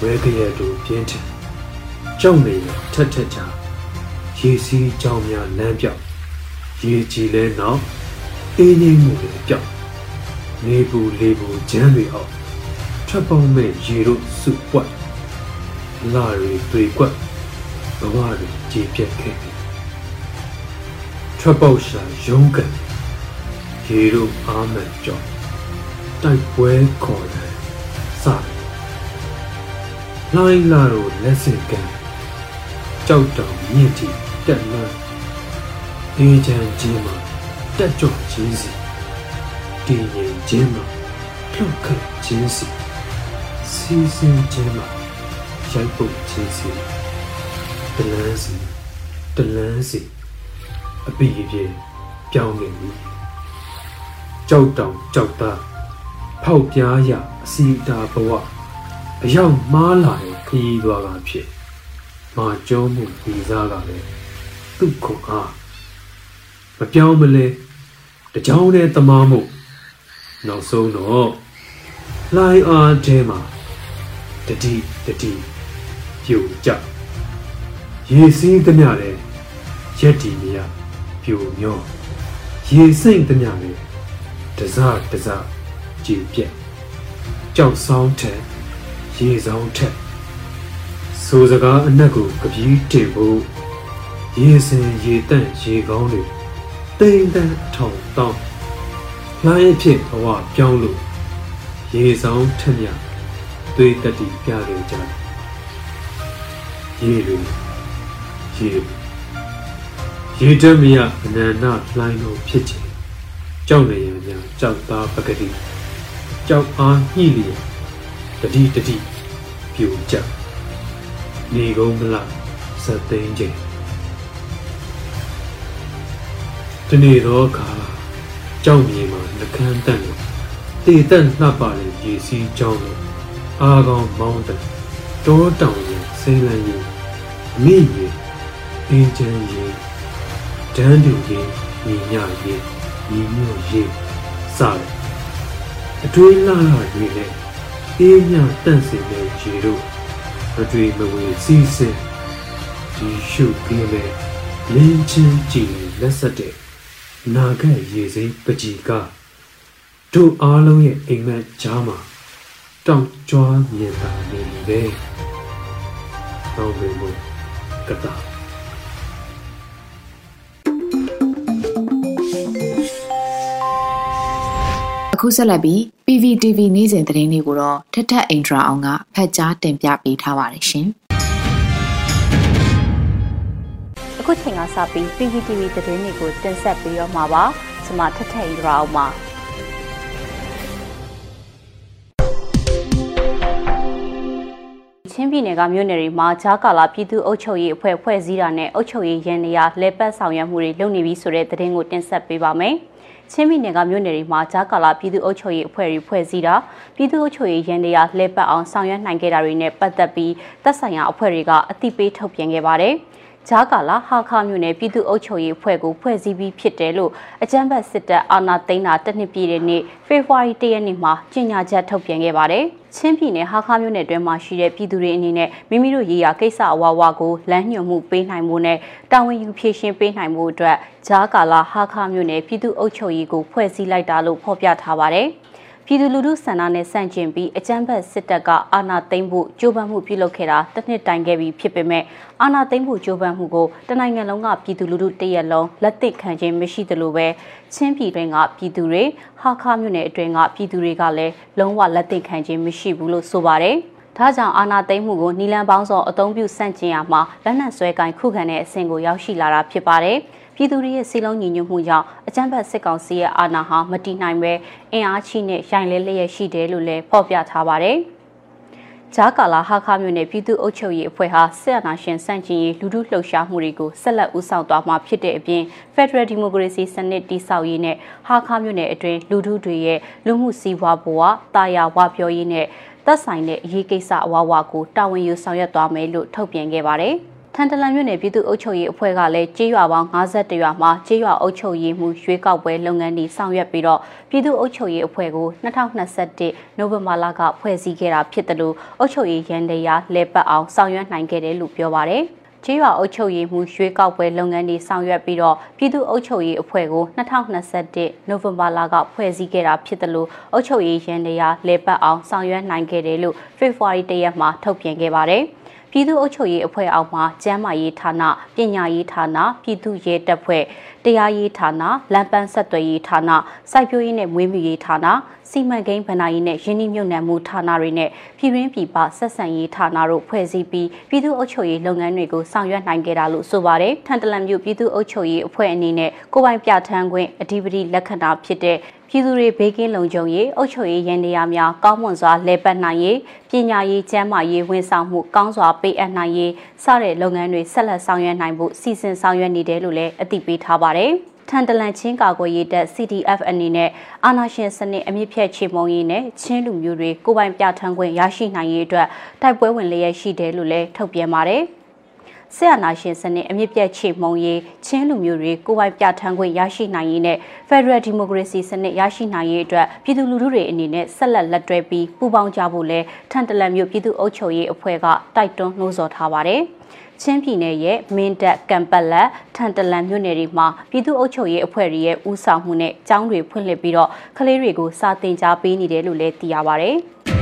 ဝဲကြရတူပြင်းထန်ကြောက်နေရထက်ထက်ချာရေစီးကြောင်များလမ်းပြောက်ရေကြည်လဲနောက်အေးငိမ့်မှုတွေပြောက်နေပူလေပူကျန်းတွေအောင်ထပ်ပေါင်းမဲ့ရေတို့စုပွက်လာရီတွေကွက်ဘဝတွေကြည်ပြက်ခဲ့ပြီထပ်ပေါက်ရှာရုံးကန် ရေတို့အာမန်ကြောင့်တိုက်ပွဲခေါ်တယ်စတယ်လိုင်းလာတို့လက်စင်ကန်ကြောက်တောင်မြင့်တီတက်လန်းအေးချမ်းခြင်းမှာတက်ကြွခြင်းစီတည်ငြိမ်ခြင်းမှာလှုပ်ခတ်ခြင်းစီစီးစင်းခြင်းမှာရိုက်ပုတ်ခြင်းစီတလန်းစီတလန်းစီအပိအပြေပြောင်းနေပြီ ကြောက်တောင်ကြောက်သားဖောက်ပြားရအစီတာဘဝအရောက်မားလာတဲ့ခရီးသွားကဖြစ်မာကျောမှုဒီစားကလည်းသူ့ခွန်အားမပြောင်းမလဲတကြောင်နဲ့တမားမှုနောက်ဆုံးတော့လှိုင်းအားထဲမှာတတိတတိပြိုကျရေစင်းသမျှလည်းရက်တီမရပြိုမျောရေစိမ့်သမျှလည်း တစတစကြည်ပြက်ကြောက်ဆောင်ထက်ရေဆောင်ထက်ဆိုစကားအနက်ကိုကပီးတင်ဖို့ရေစင်ရေတန့်ရေကောင်းတွေတိမ်တန့်ထောင်တောင်းလှိုင်းအဖြစ်ဘဝပြောင်းလို့ရေဆောင်ထက်မြသွေးတက်တီပြခဲ့ကြတယ်ရေတွေရေရေတမယအနန္တလှိုင်းလို့ဖြစ်ချင်ကြောက်နေရ များကြောက်သားပကတိကြောက်အားညှိလျက်တတိတတိပြူကြနေကုန်မလားစသိန်းချင်းတနေ့တော့ခါကြောက်မြေမှာနှကန်းတန့်လို့တည်တန့်လှပတဲ့ရေစီးကြောင်းလို့အာကောင်မောင်းတဲ့တောတောင်ရင်စိမ့်လန်းရင်အမိရင်အင်းချမ်းရင်ဒန်းတူရင်ညီညရင်ညီညွတ်ရင် စတယ်အတွေးလာလာတွေနဲ့အေးမြတန့်စင်တဲ့ရေတို့အတွေ့မဝေစီးစင်ဒီရှုပြင်းတဲ့လင်းချင်းကြည်လက်ဆက်တဲ့နာဂတ်ရေစိမ်းပကြီးကတို့အားလုံးရဲ့အိမ်မက်ကြားမှာတောက်ကြွားမြင်တာနေပဲ။ဟောင်းမေမို့ကတာ အခုဆက်လက်ပြီး PVTV နေ့စဉ်သတင်းတွေကိုတော့ထက်ထက်အင်ဒရာအောင်ကဖတ်ကြားတင်ပြပေးထားပါတယ်ရှင်။အခုချိန်ကစပြီး PVTV သတင်းတွေကိုတင်ဆက်ပေးတော့မှာပါ။ကျွန်မထက်ထက်အင်ဒရာအောင်ပါ။ချင်းပြည်နယ်ကမြို့နယ်တွေမှာဂျားကာလာပြည်သူ့အုပ်ချုပ်ရေးအဖွဲ့ဖွဲ့စည်းတာနဲ့အုပ်ချုပ်ရေးရန်နေရာလဲပတ်ဆောင်ရွက်မှုတွေလုပ်နေပြီဆိုတဲ့သတင်းကိုတင်ဆက်ပေးပါမယ်။ ချင်းပြည်နယ်ကမြို့နယ်တွေမှာဂျားကာလာပြည်သူ့အုပ်ချုပ်ရေးအဖွဲ့တွေဖွဲ့စည်းတာပြည်သူ့အုပ်ချုပ်ရေးရန်နေရာလဲပတ်အောင်ဆောင်ရွက်နိုင်ခဲ့တာတွေနဲ့ပတ်သက်ပြီးသက်ဆိုင်ရာအဖွဲ့တွေကအသိပေးထုတ်ပြန်ခဲ့ပါတယ်။ ဂျာကာလာဟာခါမြို့နယ်ပြည်သူ့အုပ်ချုပ်ရေးအဖွဲ့ကိုဖွဲ့စည်းပြီးဖြစ်တယ်လို့အကြမ်းဖက်စစ်တပ်အာဏာသိမ်းတာတစ်နှစ်ပြည့်တဲ့နေ့ဖေဖော်ဝါရီ၁ရက်နေ့မှာကြေညာချက်ထုတ်ပြန်ခဲ့ပါတယ်။ချင်းပြည်နယ်ဟာခါမြို့နယ်တွင်းမှာရှိတဲ့ပြည်သူတွေအနေနဲ့မိမိတို့ရေးရာကိစ္စအဝဝကိုလမ်းညွှန်မှုပေးနိုင်မှုနဲ့တာဝန်ယူဖြည့်ရှင်းပေးနိုင်မှုအတွက်ဂျာကာလာဟာခါမြို့နယ်ပြည်သူ့အုပ်ချုပ်ရေးကိုဖွဲ့စည်းလိုက်တာလို့ဖော်ပြထားပါတယ်။ ပြည်သူလူထုဆန္ဒနဲ့ဆန့်ကျင်ပြီးအကြမ်းဖက်စစ်တပ်ကအာဏာသိမ်းဖို့ကြိုးပမ်းမှုပြုလုပ်ခဲ့တာတစ်နှစ်တိုင်ခဲ့ပြီဖြစ်ပေမဲ့အာဏာသိမ်းဖို့ကြိုးပမ်းမှုကိုတနိုင်ငံလုံးကပြည်သူလူထုတရက်လုံးလက်သိခံခြင်းမရှိသလိုပဲချင်းပြည်တွင်းကပြည်သူတွေဟာခါမြို့နယ်အတွင်းကပြည်သူတွေကလည်းလုံးဝလက်သိခံခြင်းမရှိဘူးလို့ဆိုပါတယ်။ဒါကြောင့်အာနာသိမ့်မှုကိုနီလန်ပေါင်းစောအုံပြုစန့်ကျင်ရမှာလက်နက်ဆွဲကင်ခုခံတဲ့အဆင့်ကိုရောက်ရှိလာတာဖြစ်ပါတယ်။ ပြည်သူတွေရဲ့စီလုံးညီညွတ်မှုကြောင့်အကြမ်းဖက်စစ်ကောင်စီရဲ့အာဏာဟာမတည်နိုင်ပဲအင်အားချိနဲ့ရိုင်လဲလျက်ရှိတယ်လို့လည်းဖော်ပြထားပါတယ်။ဂျာကာလာဟာခါမြို့နယ်ပြည်သူ့အုပ်ချုပ်ရေးအဖွဲ့ဟာစစ်အာဏာရှင်စန့်ကျင်ရေးလူထုလှုပ်ရှားမှုတွေကိုဆက်လက်ဦးဆောင်သွားမှာဖြစ်တဲ့အပြင် Federal Democracy စနစ်တည်ဆောက်ရေးနဲ့ဟာခါမြို့နယ်အတွင်းလူထုတွေရဲ့လူမှုစီးပွားဘဝတာယာဝပြောရေးနဲ့သက်ဆိုင်တဲ့အရေးကိစ္စအဝဝကိုတာဝန်ယူဆောင်ရွက်သွားမယ်လို့ထုတ်ပြန်ခဲ့ပါတယ်။ ထန်တလန်မြို့နယ်ပြည်သူ့အုပ်ချုပ်ရေးအဖွဲ့ကလည်းကြေးရွာပေါင်း52ရွာမှာကြေးရွာအုပ်ချုပ်ရေးမှုရွေးကောက်ပွဲလုပ်ငန်းတွေဆောင်ရွက်ပြီးတော့ပြည်သူ့အုပ်ချုပ်ရေးအဖွဲ့ကို2021နိုဝင်ဘာလကဖွဲ့စည်းခဲ့တာဖြစ်တယ်လို့အုပ်ချုပ်ရေးရန်တရားလဲပတ်အောင်ဆောင်ရွက်နိုင်ခဲ့တယ်လို့ပြောပါရယ်ကြေးရွာအုပ်ချုပ်ရေးမှုရွေးကောက်ပွဲလုပ်ငန်းတွေဆောင်ရွက်ပြီးတော့ပြည်သူ့အုပ်ချုပ်ရေးအဖွဲ့ကို2021နိုဝင်ဘာလကဖွဲ့စည်းခဲ့တာဖြစ်တယ်လို့အုပ်ချုပ်ရေးရန်တရားလဲပတ်အောင်ဆောင်ရွက်နိုင်ခဲ့တယ်လို့ဖေဖော်ဝါရီ၁ရက်မှာထုတ်ပြန်ခဲ့ပါတယ်။ ပြည်သူ့အုပ်ချုပ်ရေးအဖွဲ့အောက်မှာကျန်းမာရေးဌာနပညာရေးဌာနပြည်သူ့ရဲတပ်ဖွဲ့တရားရေးဌာနလမ်းပန်းဆက်သွယ်ရေးဌာနစိုက်ပျိုးရေးနဲ့မွေးမြူရေးဌာန စီမံကိန်းဗဏ္ဍာရေးနဲ့ရင်းနှီးမြှုပ်နှံမှုဌာနတွေနဲ့ပြည်တွင်းပြည်ပဆက်ဆံရေးဌာနတို့ဖွဲ့စည်းပြီးပြည်သူ့အုပ်ချုပ်ရေးလုပ်ငန်းတွေကိုဆောင်ရွက်နိုင်ခဲ့တာလို့ဆိုပါတယ်ထန်တလန်မြို့ပြည်သူ့အုပ်ချုပ်ရေးအဖွဲ့အနေနဲ့ကိုပိုင်ပြဋ္ဌာန်းခွင့်အဓိပတိလက္ခဏာဖြစ်တဲ့ပြည်သူတွေဘေးကင်းလုံခြုံရေးအုပ်ချုပ်ရေးရန်တရားများကောင်းမွန်စွာလဲပတ်နိုင်ရေးပညာရေးကျန်းမာရေးဝန်ဆောင်မှုကောင်းစွာပေးအပ်နိုင်ရေးစတဲ့လုပ်ငန်းတွေဆက်လက်ဆောင်ရွက်နိုင်ဖို့စီစဉ်ဆောင်ရွက်နေတယ်လို့လည်းအသိပေးထားပါတယ်။ ထန်တလန်ချင်းကာကွယ်ရေးတပ် CDF အနေနဲ့အာဏာရှင်စနစ်အမြင့်ဖြတ်ချေမှုန်းရေးနဲ့ချင်းလူမျိုးတွေကိုယ်ပိုင်ပြဋ္ဌာန်းခွင့်ရရှိနိုင်ရေးအတွက်တိုက်ပွဲဝင်လျက်ရှိတယ်လို့လည်းထုတ်ပြန်ပါတယ်။ဆက်အာဏာရှင်စနစ်အမြင့်ပြတ်ချေမှုံရေးချင်းလူမျိုးတွေကိုယ်ပိုင်ပြဋ္ဌာန်းခွင့်ရရှိနိုင်ရေးနဲ့ Federal Democracy စနစ်ရရှိနိုင်ရေးအတွက်ပြည်သူလူထုတွေအနေနဲ့ဆက်လက်လက်တွဲပြီးပူးပေါင်းကြဖို့လဲထန်တလန်မြို့ပြည်သူ့အုပ်ချုပ်ရေးအဖွဲ့ကတိုက်တွန်းနှိုးဆော်ထားပါတယ်။ ချင်းပြည်နယ်ရဲ့မင်းတပ်ကံပလက်ထန်တလန်မြို့နယ်တွေမှာပြည်သူ့အုပ်ချုပ်ရေးအဖွဲ့တွေရဲ့ဦးဆောင်မှုနဲ့ကျောင်းတွေဖွင့်လှစ်ပြီးတော့ကလေးတွေကိုစာသင်ကြားပေးနေတယ်လို့လည်းသိရပါဗျ။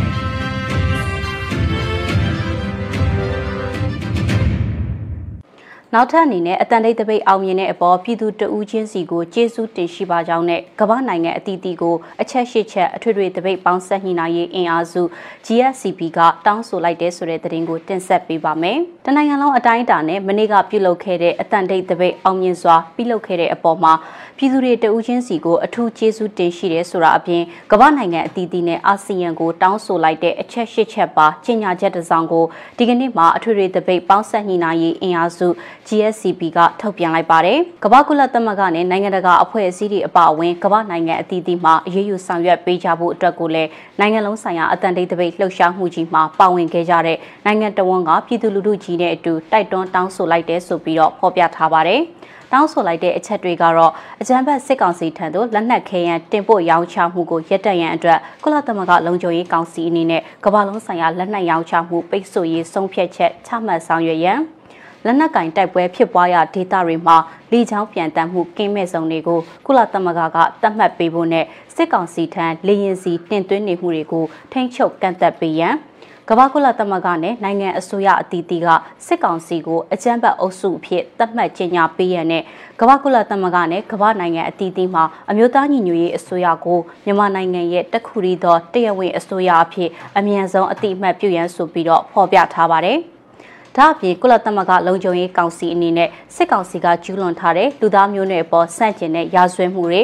နောက်ထပ်အနေနဲ့အတန်တိတ်တပိတ်အောင်မြင်တဲ့အပေါ်ပြည်သူတဦးချင်းစီကိုကျေးဇူးတင်ရှိပါကြောင်းနဲ့ကမ္ဘာနိုင်ငံအသီးသီးကိုအချက်ရှိချက်အထွေထွေတပိတ်ပေါင်းဆက်ညှိနှိုင်းရေးအင်အားစု GSCP ကတောင်းဆိုလိုက်တဲ့ဆိုတဲ့သတင်းကိုတင်ဆက်ပေးပါမယ်။တနိုင်ငံလုံးအတိုင်းအတာနဲ့မနေ့ကပြုလုပ်ခဲ့တဲ့အတန်တိတ်တပိတ်အောင်မြင်စွာပြုလုပ်ခဲ့တဲ့အပေါ်မှာပြည်သူတွေတဦးချင်းစီကိုအထူးကျေးဇူးတင်ရှိတယ်ဆိုတာအပြင်ကမ္ဘာနိုင်ငံအသီးသီးနဲ့အာဆီယံကိုတောင်းဆိုလိုက်တဲ့အချက်ရှိချက်ပါကြေညာချက်တစ်စောင်ကိုဒီကနေ့မှာအထွေထွေတပိတ်ပေါင်းဆက်ညှိနှိုင်းရေးအင်အားစု GSCP ကထုတ်ပြန်လိုက်ပါတယ်။ကမ္ဘာကုလသမဂ္ဂနဲ့နိုင်ငံတကာအဖွဲ့အစည်းတွေအပါအဝင်ကမ္ဘာနိုင်ငံအသီးသီးမှာအရေးယူဆောင်ရွက်ပေးကြဖို့အတွက်ကိုလည်းနိုင်ငံလုံးဆိုင်ရာအတန်တိတ်တပိတ်လှုပ်ရှားမှုကြီးမှာပါဝင်ခဲ့ကြတဲ့နိုင်ငံတော်ဝန်ကပြည်သူလူထုကြီးနဲ့အတူတိုက်တွန်းတောင်းဆိုလိုက်တဲ့ဆိုပြီးတော့ဖော်ပြထားပါတယ်။တောင်းဆိုလိုက်တဲ့အချက်တွေကတော့အကြမ်းဖက်စစ်ကောင်စီထံသို့လက်နက်ခဲယမ်းတင်ပို့ရောင်းချမှုကိုရပ်တန့်ရန်အတွက်ကုလသမဂ္ဂလုံခြုံရေးကောင်စီအနေနဲ့ကမ္ဘာလုံးဆိုင်ရာလက်နက်ရောင်းချမှုပိတ်ဆို့ရေးဆုံးဖြတ်ချက်ချမှတ်ဆောင်ရွက်ရန် လက်နက်ကင်တိုက်ပွဲဖြစ်ပွားရာဒေသတွေမှာလေကြောင်းပြန်တမ်းမှုကင်းမဲ့ဆောင်တွေကိုကုလသမဂ္ဂကတတ်မှတ်ပေးဖို့နဲ့စစ်ကောင်စီထံလေရင်စီတင်သွင်းနေမှုတွေကိုထိန်းချုပ်ကန့်သက်ပေးရန်ကမ္ဘာကုလသမဂ္ဂနဲ့နိုင်ငံအစိုးရအသီးသီးကစစ်ကောင်စီကိုအကြမ်းဖက်အုပ်စုအဖြစ်သတ်မှတ်ကြေညာပေးရတဲ့ကမ္ဘာကုလသမဂ္ဂနဲ့ကမ္ဘာနိုင်ငံအသီးသီးမှာအမျိုးသားညီညွတ်ရေးအစိုးရကိုမြန်မာနိုင်ငံရဲ့တခုရီသောတရားဝင်အစိုးရအဖြစ်အမြန်ဆုံးအတိအမှတ်ပြုရန်ဆိုပြီးတော့ဖော်ပြထားပါတယ်။ ဒါအပြင်ကုလသမဂ္ဂလုံခြုံရေးကောင်စီအနေနဲ့စစ်ကောင်စီကကျူးလွန်ထားတဲ့လူသားမျိုးနွယ်အပေါ်ဆန့်ကျင်တဲ့ရာဇဝဲမှုတွေ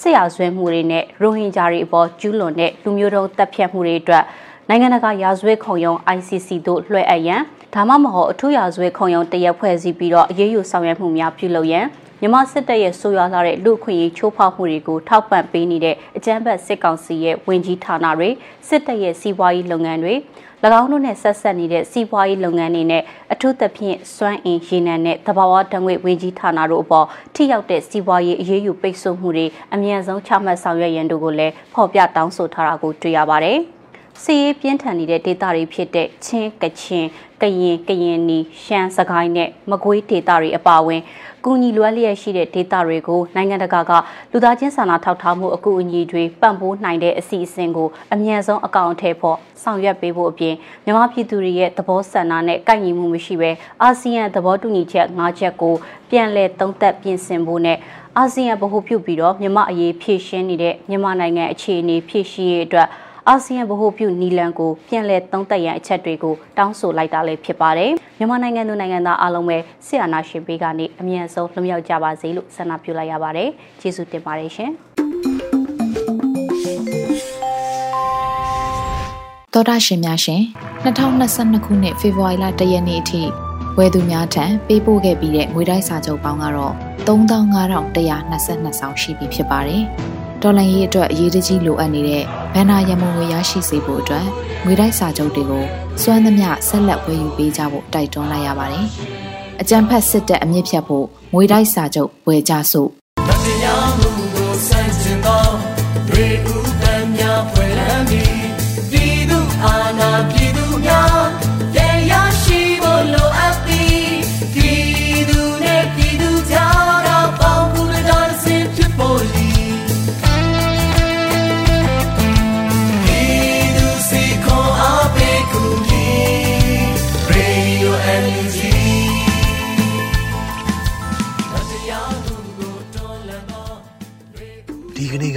ဆရာဇဝဲမှုတွေနဲ့ရိုဟင်ဂျာတွေအပေါ်ကျူးလွန်တဲ့လူမျိုးတုံးတပ်ဖြတ်မှုတွေအတွက်နိုင်ငံတကာရာဇဝတ်ခုံရုံး ICC တို့လွှဲအပ်ရန်ဒါမှမဟုတ်အထူးရာဇဝတ်ခုံရုံးတရက်ဖွဲ့စည်းပြီးတော့အရေးယူဆောင်ရွက်မှုများပြုလုပ်ရန်မြန်မာစစ်တပ်ရဲ့ဆိုးရွားလာတဲ့လူခွင့်ရေးချိုးဖောက်မှုတွေကိုထောက်ပံ့ပေးနေတဲ့အကြမ်းဖက်စစ်ကောင်စီရဲ့ဝင်ကြီးဌာနတွေစစ်တပ်ရဲ့စီးပွားရေးလုပ်ငန်းတွေ၎ င်းတို့နဲ့ဆက်ဆက်နေတဲ့စီးပွားရေးလုပ်ငန်းတွေနဲ့အထူးသဖြင့်စွမ်းအင်ရေနံနဲ့သဘာဝဓာတ်ငွေဝင်ကြီးဌာနတို့အပေါ်ထိရောက်တဲ့စီးပွားရေးအရေးယူပိတ်ဆို့မှုတွေအမြန်ဆုံးချမှတ်ဆောင်ရွက်ရန်တို့ကိုလည်းဖော်ပြတောင်းဆိုထားတာကိုတွေ့ရပါတယ်။ စီးရေးပြင်းထန်နေတဲ့ဒေသတွေဖြစ်တဲ့ချင်းကချင်ကရင်ကရင်နီရှမ်းစကိုင်းနဲ့မကွေးဒေသတွေအပါအဝင်ကူညီလွှဲလျက်ရှိတဲ့ဒေသတွေကိုနိုင်ငံတကာကလူသားချင်းစာနာထောက်ထားမှုအကူအညီတွေပံ့ပိုးနိုင်တဲ့အစီအစဉ်ကိုအမြန်ဆုံးအကောင့်ထဲပေါ်ဆောင်ရွက်ပေးဖို့အပြင်မြန်မာပြည်သူတွေရဲ့သဘောဆန္ဒနဲ့ကိုက်ညီမှုမရှိဘဲအာဆီယံသဘောတူညီချက်၅ချက်ကိုပြန်လည်သုံးသပ်ပြင်ဆင်ဖို့နဲ့အာဆီယံဗဟိုပြုပြီးတော့မြန်မာအရေးဖြည့်ရှင်းနေတဲ့မြန်မာနိုင်ငံအခြေအနေဖြည့်ရှင်းရေးအတွက် အာဆီယံဗဟိုပြုနီလန်ကိုပြန်လည်သုံးသပ်ရန်အချက်တွေကိုတောင်းဆိုလိုက်တာလည်းဖြစ်ပါတယ်။မြန်မာနိုင်ငံသူနိုင်ငံသားအားလုံးပဲဆီအာနာရှင်ပေးကနေအမြန်ဆုံးလွှမြောက်ကြပါစေလို့ဆန္ဒပြုလိုက်ရပါတယ်။ကျေးဇူးတင်ပါတယ်ရှင်။သောတာရှင်များရှင်2022ခုနှစ်ဖေဖော်ဝါရီလ1ရက်နေ့အထိဝယ်သူများထံပေးပို့ခဲ့ပြီးတဲ့ငွေတိုက်စာချုပ်ပေါင်းကတော့35,122ဆောင်ရှိပြီဖြစ်ပါတယ်။ဒေါ်လာရေးအတွက်အရေးတကြီးလိုအပ်နေတဲ့ ဘဏ္ဍာရမုံငွေရရှိစေဖို့အတွက်ငွေတိုက်စာချုပ်တွေကိုစွမ်းသမျှဆက်လက်ဝယ်ယူပေးကြဖို့တိုက်တွန်းလိုက်ရပါတယ်။အကြံဖက်စစ်တပ်အမြင့်ဖြတ်ဖို့ငွေတိုက်စာချုပ်ဝယ်ကြစို့